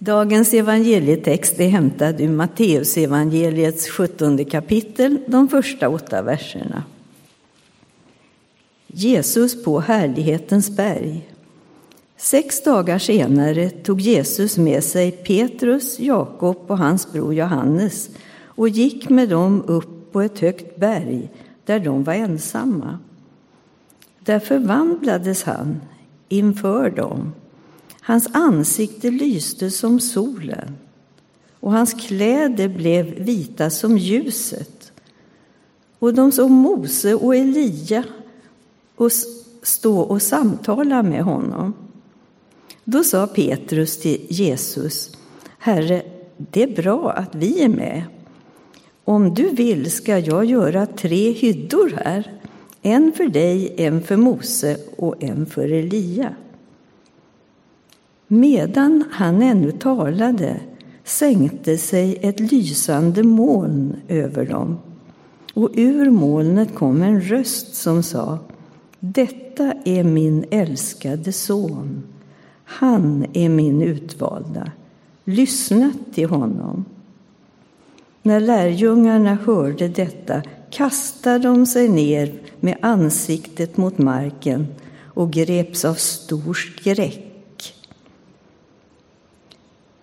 Dagens evangelietext är hämtad ur Matteusevangeliets 17 kapitel, de första åtta verserna. Jesus på härlighetens berg. Sex dagar senare tog Jesus med sig Petrus, Jakob och hans bror Johannes och gick med dem upp på ett högt berg där de var ensamma. Där förvandlades han inför dem. Hans ansikte lyste som solen och hans kläder blev vita som ljuset. Och de såg Mose och Elia och stå och samtala med honom. Då sa Petrus till Jesus, Herre, det är bra att vi är med. Om du vill ska jag göra tre hyddor här, en för dig, en för Mose och en för Elia. Medan han ännu talade sänkte sig ett lysande moln över dem och ur molnet kom en röst som sa Detta är min älskade son. Han är min utvalda. Lyssna till honom. När lärjungarna hörde detta kastade de sig ner med ansiktet mot marken och greps av stor skräck.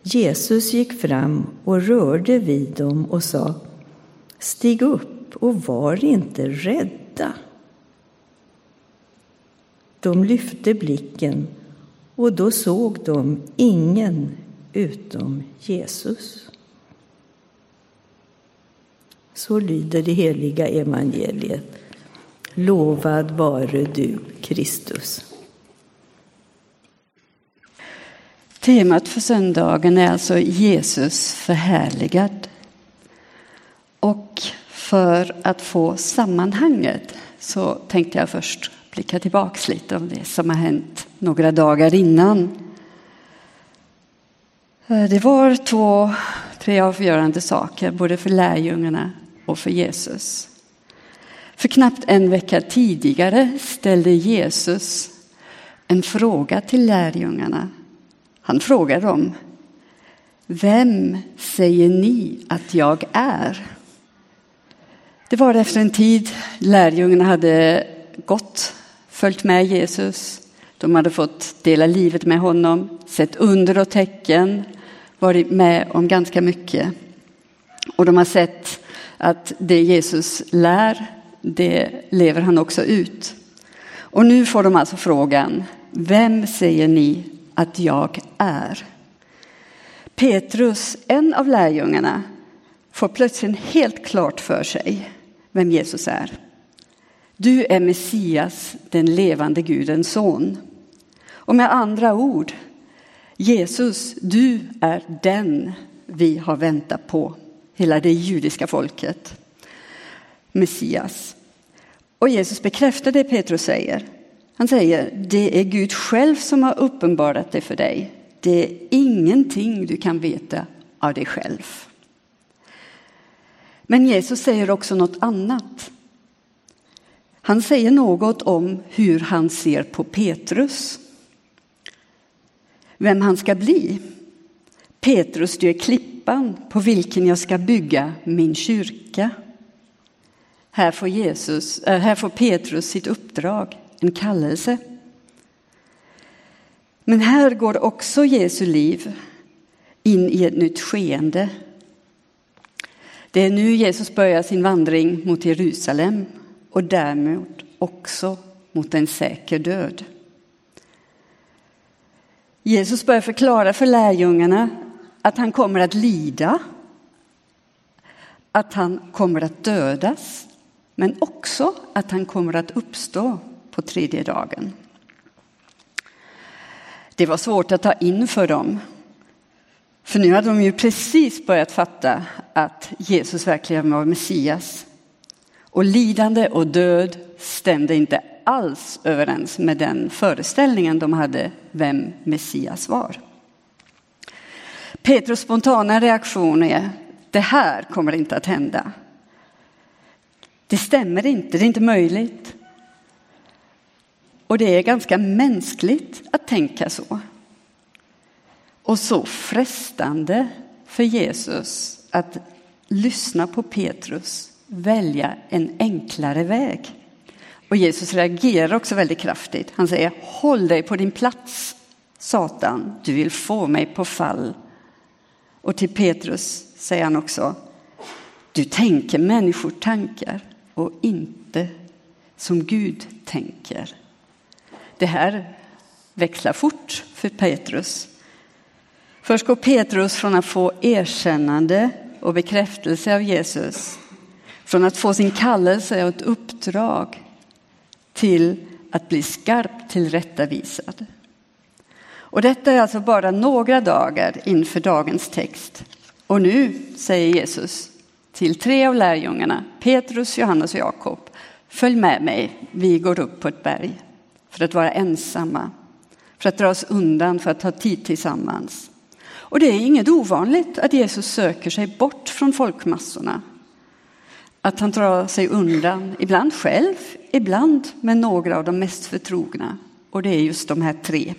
Jesus gick fram och rörde vid dem och sa Stig upp och var inte rädda. De lyfte blicken och då såg de ingen utom Jesus. Så lyder det heliga evangeliet. Lovad vare du, Kristus. Temat för söndagen är alltså Jesus förhärligad. Och för att få sammanhanget så tänkte jag först blicka tillbaks lite om det som har hänt några dagar innan. Eh, det var två, tre avgörande saker, både för lärjungarna och för Jesus. För knappt en vecka tidigare ställde Jesus en fråga till lärjungarna han frågar dem, vem säger ni att jag är? Det var efter en tid lärjungarna hade gått, följt med Jesus. De hade fått dela livet med honom, sett under och tecken, varit med om ganska mycket. Och de har sett att det Jesus lär, det lever han också ut. Och nu får de alltså frågan, vem säger ni att jag är. Petrus, en av lärjungarna, får plötsligt helt klart för sig vem Jesus är. Du är Messias, den levande Gudens son. Och med andra ord, Jesus, du är den vi har väntat på, hela det judiska folket. Messias. Och Jesus bekräftar det Petrus säger. Han säger, det är Gud själv som har uppenbarat det för dig. Det är ingenting du kan veta av dig själv. Men Jesus säger också något annat. Han säger något om hur han ser på Petrus. Vem han ska bli. Petrus, du är klippan på vilken jag ska bygga min kyrka. Här får, Jesus, äh, här får Petrus sitt uppdrag en kallelse. Men här går också Jesu liv in i ett nytt skeende. Det är nu Jesus börjar sin vandring mot Jerusalem och därmed också mot en säker död. Jesus börjar förklara för lärjungarna att han kommer att lida, att han kommer att dödas, men också att han kommer att uppstå på tredje dagen. Det var svårt att ta in för dem. För nu hade de ju precis börjat fatta att Jesus verkligen var Messias. Och lidande och död stämde inte alls överens med den föreställningen de hade vem Messias var. Petrus spontana reaktion är det här kommer inte att hända. Det stämmer inte, det är inte möjligt. Och det är ganska mänskligt att tänka så. och så frestande för Jesus att lyssna på Petrus, välja en enklare väg. Och Jesus reagerar också väldigt kraftigt. Han säger håll dig på din plats, Satan, du vill få mig på fall. Och till Petrus säger han också, du tänker människor tankar och inte som Gud tänker. Det här växlar fort för Petrus. Först går Petrus från att få erkännande och bekräftelse av Jesus, från att få sin kallelse och ett uppdrag till att bli skarpt tillrättavisad. Och detta är alltså bara några dagar inför dagens text. Och nu säger Jesus till tre av lärjungarna, Petrus, Johannes och Jakob, följ med mig, vi går upp på ett berg för att vara ensamma, för att dra oss undan, för att ha tid tillsammans. Och det är inget ovanligt att Jesus söker sig bort från folkmassorna. Att han drar sig undan, ibland själv, ibland med några av de mest förtrogna. Och det är just de här tre.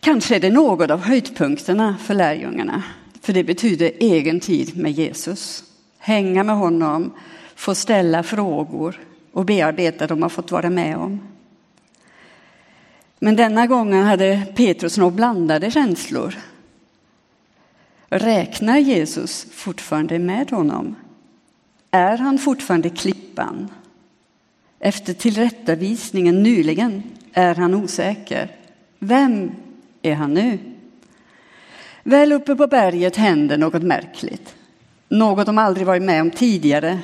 Kanske är det något av höjdpunkterna för lärjungarna, för det betyder egen tid med Jesus. Hänga med honom, få ställa frågor och bearbeta de har fått vara med om. Men denna gången hade Petrus nog blandade känslor. Räknar Jesus fortfarande med honom? Är han fortfarande klippan? Efter tillrättavisningen nyligen är han osäker. Vem är han nu? Väl uppe på berget händer något märkligt. Något de aldrig varit med om tidigare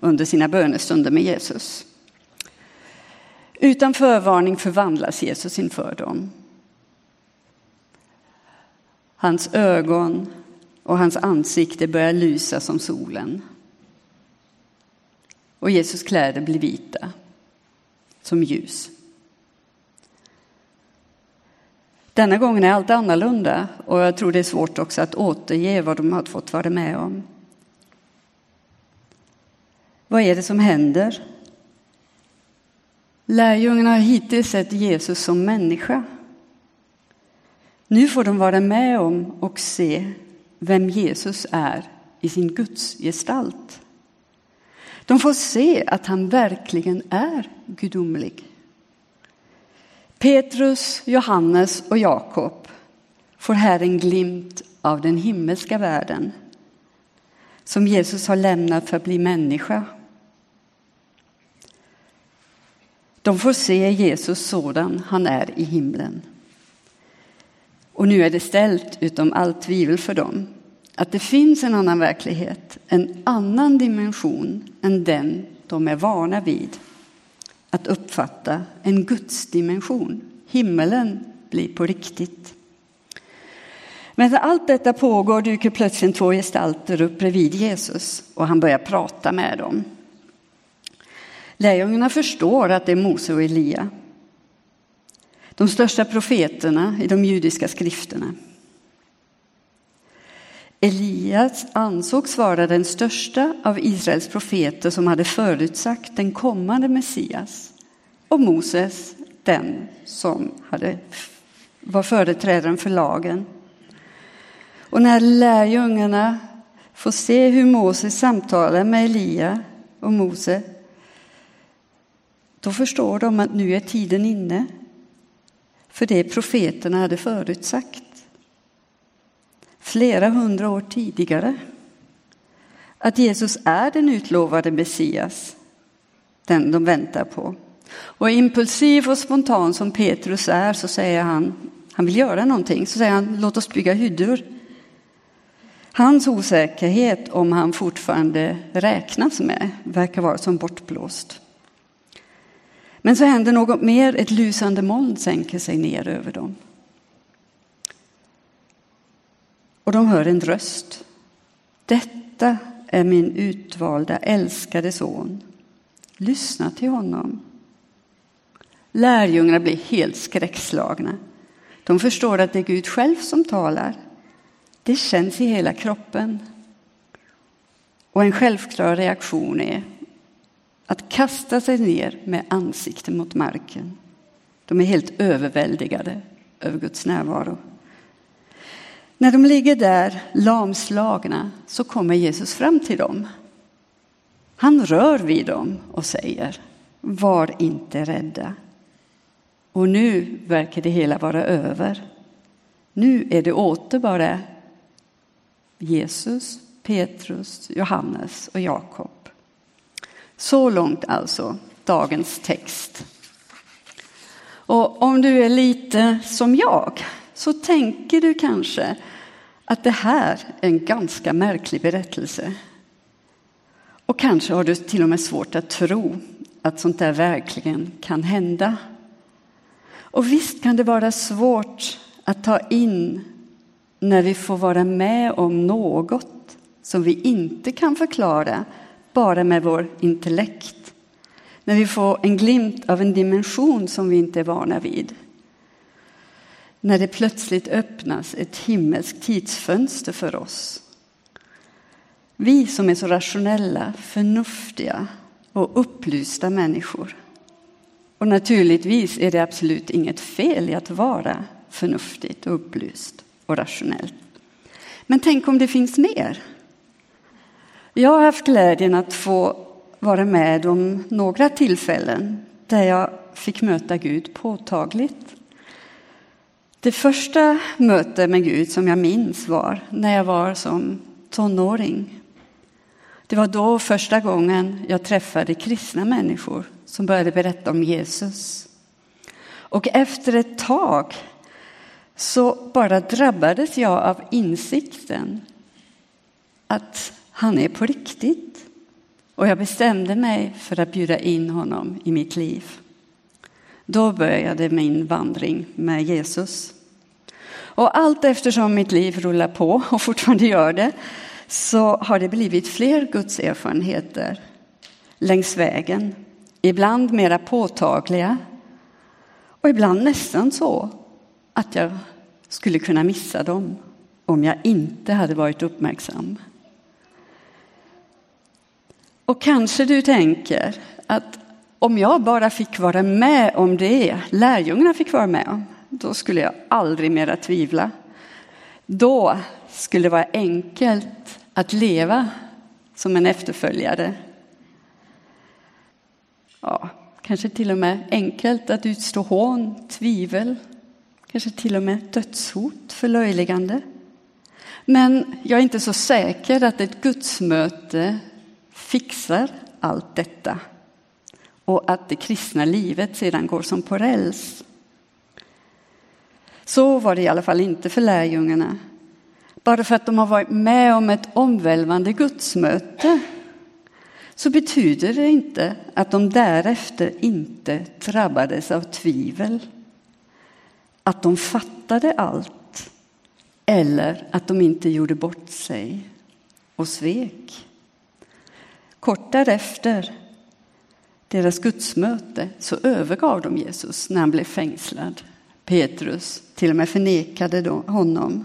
under sina bönestunder med Jesus. Utan förvarning förvandlas Jesus inför dem. Hans ögon och hans ansikte börjar lysa som solen. Och Jesus kläder blir vita, som ljus. Denna gången är allt annorlunda och jag tror det är svårt också att återge vad de har fått vara med om. Vad är det som händer? Lärjungarna har hittills sett Jesus som människa. Nu får de vara med om och se vem Jesus är i sin gudsgestalt. De får se att han verkligen är gudomlig. Petrus, Johannes och Jakob får här en glimt av den himmelska världen som Jesus har lämnat för att bli människa. De får se Jesus sådan han är i himlen. Och nu är det ställt utom allt tvivel för dem att det finns en annan verklighet, en annan dimension än den de är vana vid att uppfatta, en gudsdimension. Himmelen blir på riktigt. Men när allt detta pågår dyker plötsligt två gestalter upp bredvid Jesus och han börjar prata med dem. Lärjungarna förstår att det är Mose och Elia, de största profeterna i de judiska skrifterna. Elias ansågs vara den största av Israels profeter som hade förutsagt den kommande Messias och Moses den som hade, var företrädaren för lagen. Och när lärjungarna får se hur Moses samtalar med Elia och Mose då förstår de att nu är tiden inne för det profeterna hade förutsagt flera hundra år tidigare. Att Jesus är den utlovade Messias, den de väntar på. Och impulsiv och spontan som Petrus är så säger han, han vill göra någonting, så säger han låt oss bygga hyddor. Hans osäkerhet om han fortfarande räknas med verkar vara som bortblåst. Men så händer något mer, ett lysande moln sänker sig ner över dem. Och de hör en röst. Detta är min utvalda, älskade son. Lyssna till honom. Lärjungarna blir helt skräckslagna. De förstår att det är Gud själv som talar. Det känns i hela kroppen. Och en självklar reaktion är att kasta sig ner med ansiktet mot marken. De är helt överväldigade över Guds närvaro. När de ligger där lamslagna så kommer Jesus fram till dem. Han rör vid dem och säger Var inte rädda. Och nu verkar det hela vara över. Nu är det åter bara Jesus, Petrus, Johannes och Jakob. Så långt alltså dagens text. Och om du är lite som jag så tänker du kanske att det här är en ganska märklig berättelse. Och kanske har du till och med svårt att tro att sånt där verkligen kan hända. Och visst kan det vara svårt att ta in när vi får vara med om något som vi inte kan förklara bara med vår intellekt. När vi får en glimt av en dimension som vi inte är vana vid. När det plötsligt öppnas ett himmelskt tidsfönster för oss. Vi som är så rationella, förnuftiga och upplysta människor. Och naturligtvis är det absolut inget fel i att vara förnuftigt och upplyst och rationellt. Men tänk om det finns mer? Jag har haft glädjen att få vara med om några tillfällen där jag fick möta Gud påtagligt. Det första mötet med Gud som jag minns var när jag var som tonåring. Det var då första gången jag träffade kristna människor som började berätta om Jesus. Och efter ett tag så bara drabbades jag av insikten att han är på riktigt. Och jag bestämde mig för att bjuda in honom i mitt liv. Då började min vandring med Jesus. Och allt eftersom mitt liv rullar på och fortfarande gör det så har det blivit fler Guds erfarenheter längs vägen. Ibland mera påtagliga och ibland nästan så att jag skulle kunna missa dem om jag inte hade varit uppmärksam. Och kanske du tänker att om jag bara fick vara med om det lärjungarna fick vara med om, då skulle jag aldrig mera tvivla. Då skulle det vara enkelt att leva som en efterföljare. Ja, kanske till och med enkelt att utstå hån, tvivel, kanske till och med dödshot, förlöjligande. Men jag är inte så säker att ett gudsmöte fixar allt detta och att det kristna livet sedan går som på räls. Så var det i alla fall inte för lärjungarna. Bara för att de har varit med om ett omvälvande gudsmöte så betyder det inte att de därefter inte drabbades av tvivel. Att de fattade allt eller att de inte gjorde bort sig och svek. Kort därefter, deras gudsmöte, så övergav de Jesus när han blev fängslad. Petrus till och med förnekade honom.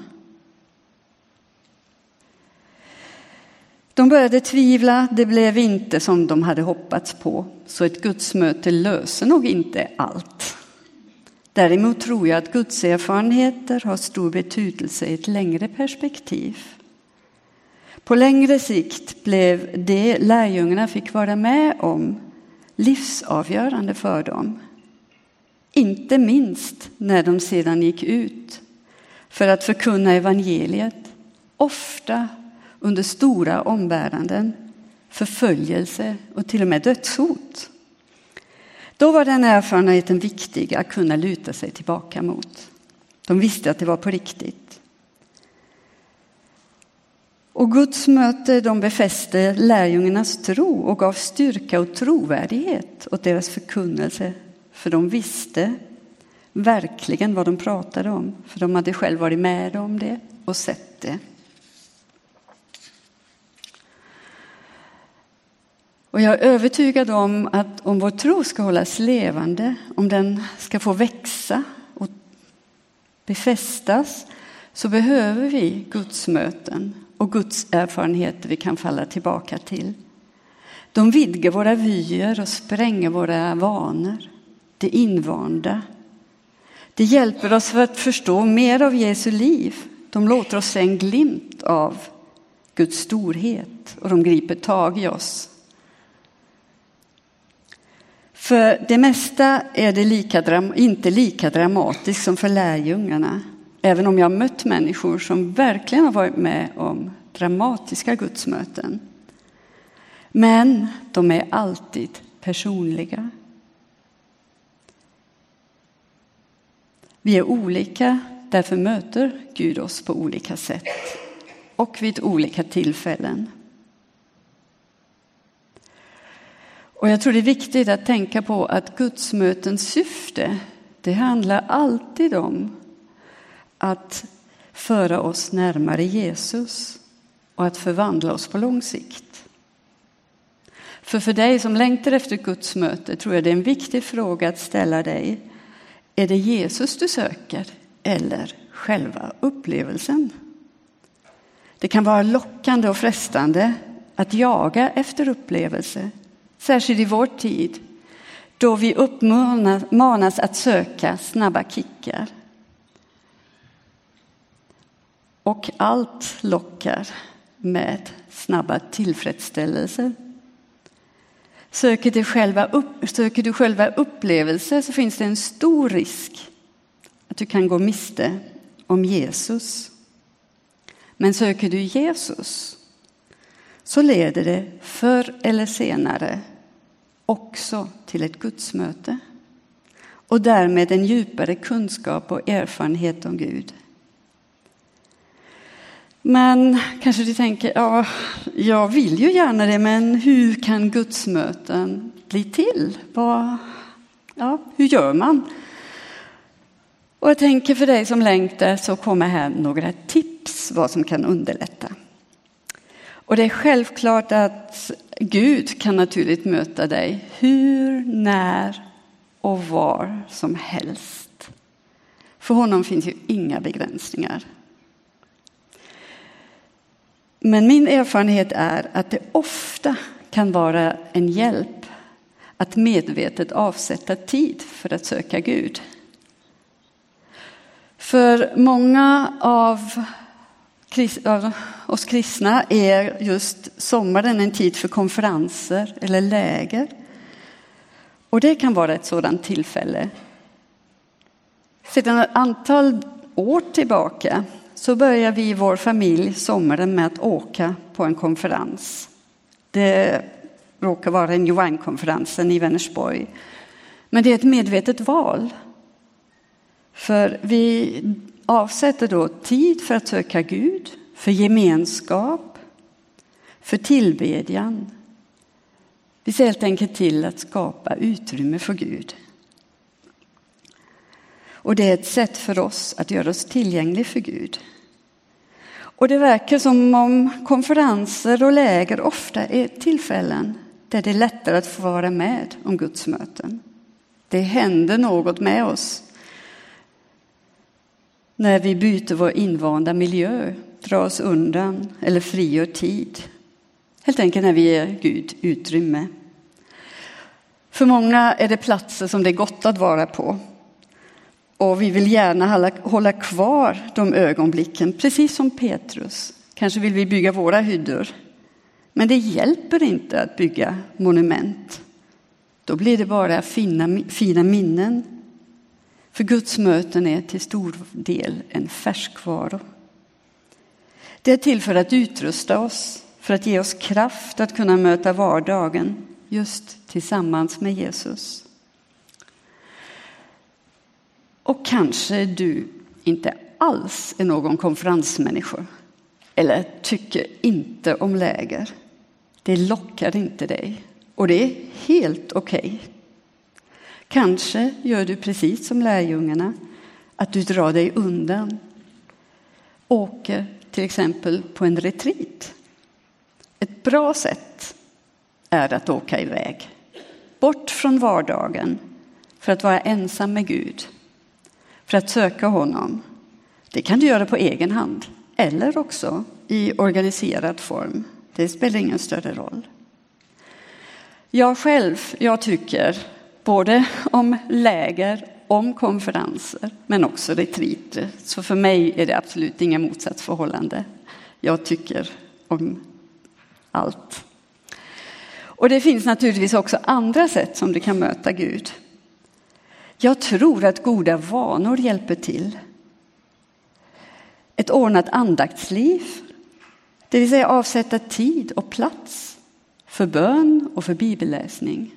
De började tvivla, det blev inte som de hade hoppats på, så ett gudsmöte löser nog inte allt. Däremot tror jag att gudserfarenheter har stor betydelse i ett längre perspektiv. På längre sikt blev det lärjungarna fick vara med om livsavgörande för dem. Inte minst när de sedan gick ut för att förkunna evangeliet, ofta under stora ombäranden, förföljelse och till och med dödshot. Då var den erfarenheten viktig att kunna luta sig tillbaka mot. De visste att det var på riktigt. Och Guds möte de befäste lärjungarnas tro och gav styrka och trovärdighet åt deras förkunnelse. För de visste verkligen vad de pratade om, för de hade själv varit med om det och sett det. Och jag är övertygad om att om vår tro ska hållas levande, om den ska få växa och befästas, så behöver vi Guds möten och Guds erfarenheter vi kan falla tillbaka till. De vidgar våra vyer och spränger våra vanor, det invanda. Det hjälper oss för att förstå mer av Jesu liv De låter oss se en glimt av Guds storhet och de griper tag i oss. För det mesta är det lika, inte lika dramatiskt som för lärjungarna. Även om jag har mött människor som verkligen har varit med om dramatiska gudsmöten. Men de är alltid personliga. Vi är olika, därför möter Gud oss på olika sätt och vid olika tillfällen. Och jag tror det är viktigt att tänka på att gudsmötens syfte, det handlar alltid om att föra oss närmare Jesus och att förvandla oss på lång sikt. För för dig som längtar efter Guds möte tror jag det är en viktig fråga att ställa dig. Är det Jesus du söker eller själva upplevelsen? Det kan vara lockande och frestande att jaga efter upplevelse, särskilt i vår tid då vi uppmanas att söka snabba kickar. Och allt lockar med snabba tillfredsställelser. Söker du, själva upp, söker du själva upplevelser så finns det en stor risk att du kan gå miste om Jesus. Men söker du Jesus så leder det förr eller senare också till ett gudsmöte och därmed en djupare kunskap och erfarenhet om Gud. Men kanske du tänker, ja, jag vill ju gärna det, men hur kan gudsmöten bli till? Vad, ja, hur gör man? Och jag tänker för dig som längtar så kommer här några tips vad som kan underlätta. Och det är självklart att Gud kan naturligt möta dig hur, när och var som helst. För honom finns ju inga begränsningar. Men min erfarenhet är att det ofta kan vara en hjälp att medvetet avsätta tid för att söka Gud. För många av oss kristna är just sommaren en tid för konferenser eller läger. Och det kan vara ett sådant tillfälle. Sedan ett antal år tillbaka så börjar vi i vår familj sommaren med att åka på en konferens. Det råkar vara en Joankonferensen i Vänersborg. Men det är ett medvetet val. För vi avsätter då tid för att söka Gud, för gemenskap, för tillbedjan. Vi ser helt enkelt till att skapa utrymme för Gud. Och det är ett sätt för oss att göra oss tillgängliga för Gud. Och det verkar som om konferenser och läger ofta är tillfällen där det är lättare att få vara med om Guds möten. Det händer något med oss när vi byter vår invanda miljö, drar oss undan eller frigör tid. Helt enkelt när vi ger Gud utrymme. För många är det platser som det är gott att vara på och vi vill gärna hålla kvar de ögonblicken, precis som Petrus. Kanske vill vi bygga våra hyddor. Men det hjälper inte att bygga monument. Då blir det bara fina, fina minnen. För Guds möten är till stor del en färskvaro. Det är till för att utrusta oss, för att ge oss kraft att kunna möta vardagen just tillsammans med Jesus. Och kanske du inte alls är någon konferensmänniska eller tycker inte om läger. Det lockar inte dig och det är helt okej. Okay. Kanske gör du precis som lärjungarna, att du drar dig undan. Åker till exempel på en retreat. Ett bra sätt är att åka iväg, bort från vardagen för att vara ensam med Gud för att söka honom. Det kan du göra på egen hand eller också i organiserad form. Det spelar ingen större roll. Jag själv, jag tycker både om läger om konferenser, men också retriter. Så för mig är det absolut inga motsatsförhållande. Jag tycker om allt. Och det finns naturligtvis också andra sätt som du kan möta Gud. Jag tror att goda vanor hjälper till. Ett ordnat andaktsliv, det vill säga avsätta tid och plats för bön och för bibelläsning.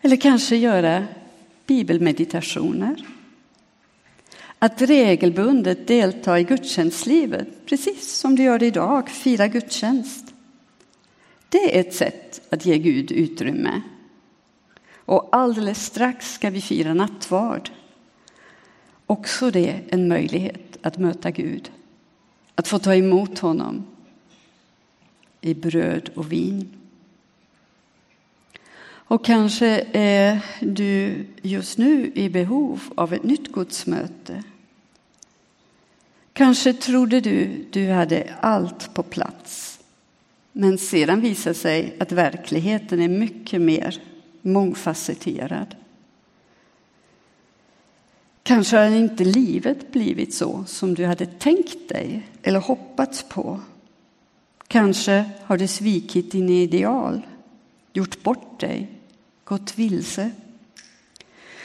Eller kanske göra bibelmeditationer. Att regelbundet delta i gudstjänstlivet, precis som du gör idag, fira gudstjänst. Det är ett sätt att ge Gud utrymme. Och alldeles strax ska vi fira nattvard. Också det en möjlighet att möta Gud, att få ta emot honom i bröd och vin. Och kanske är du just nu i behov av ett nytt gudsmöte. Kanske trodde du du hade allt på plats. Men sedan visar sig att verkligheten är mycket mer mångfacetterad. Kanske har inte livet blivit så som du hade tänkt dig eller hoppats på. Kanske har du svikit dina ideal, gjort bort dig, gått vilse.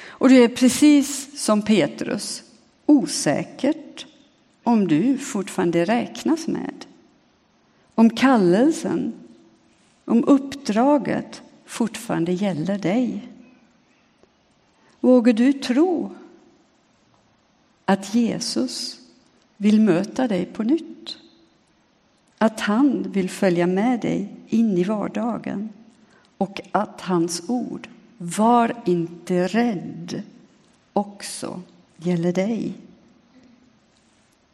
Och du är precis som Petrus osäkert om du fortfarande räknas med. Om kallelsen, om uppdraget fortfarande gäller dig. Vågar du tro att Jesus vill möta dig på nytt? Att han vill följa med dig in i vardagen och att hans ord, var inte rädd, också gäller dig.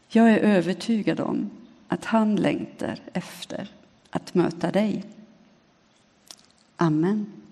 Jag är övertygad om att han längtar efter att möta dig. Amen.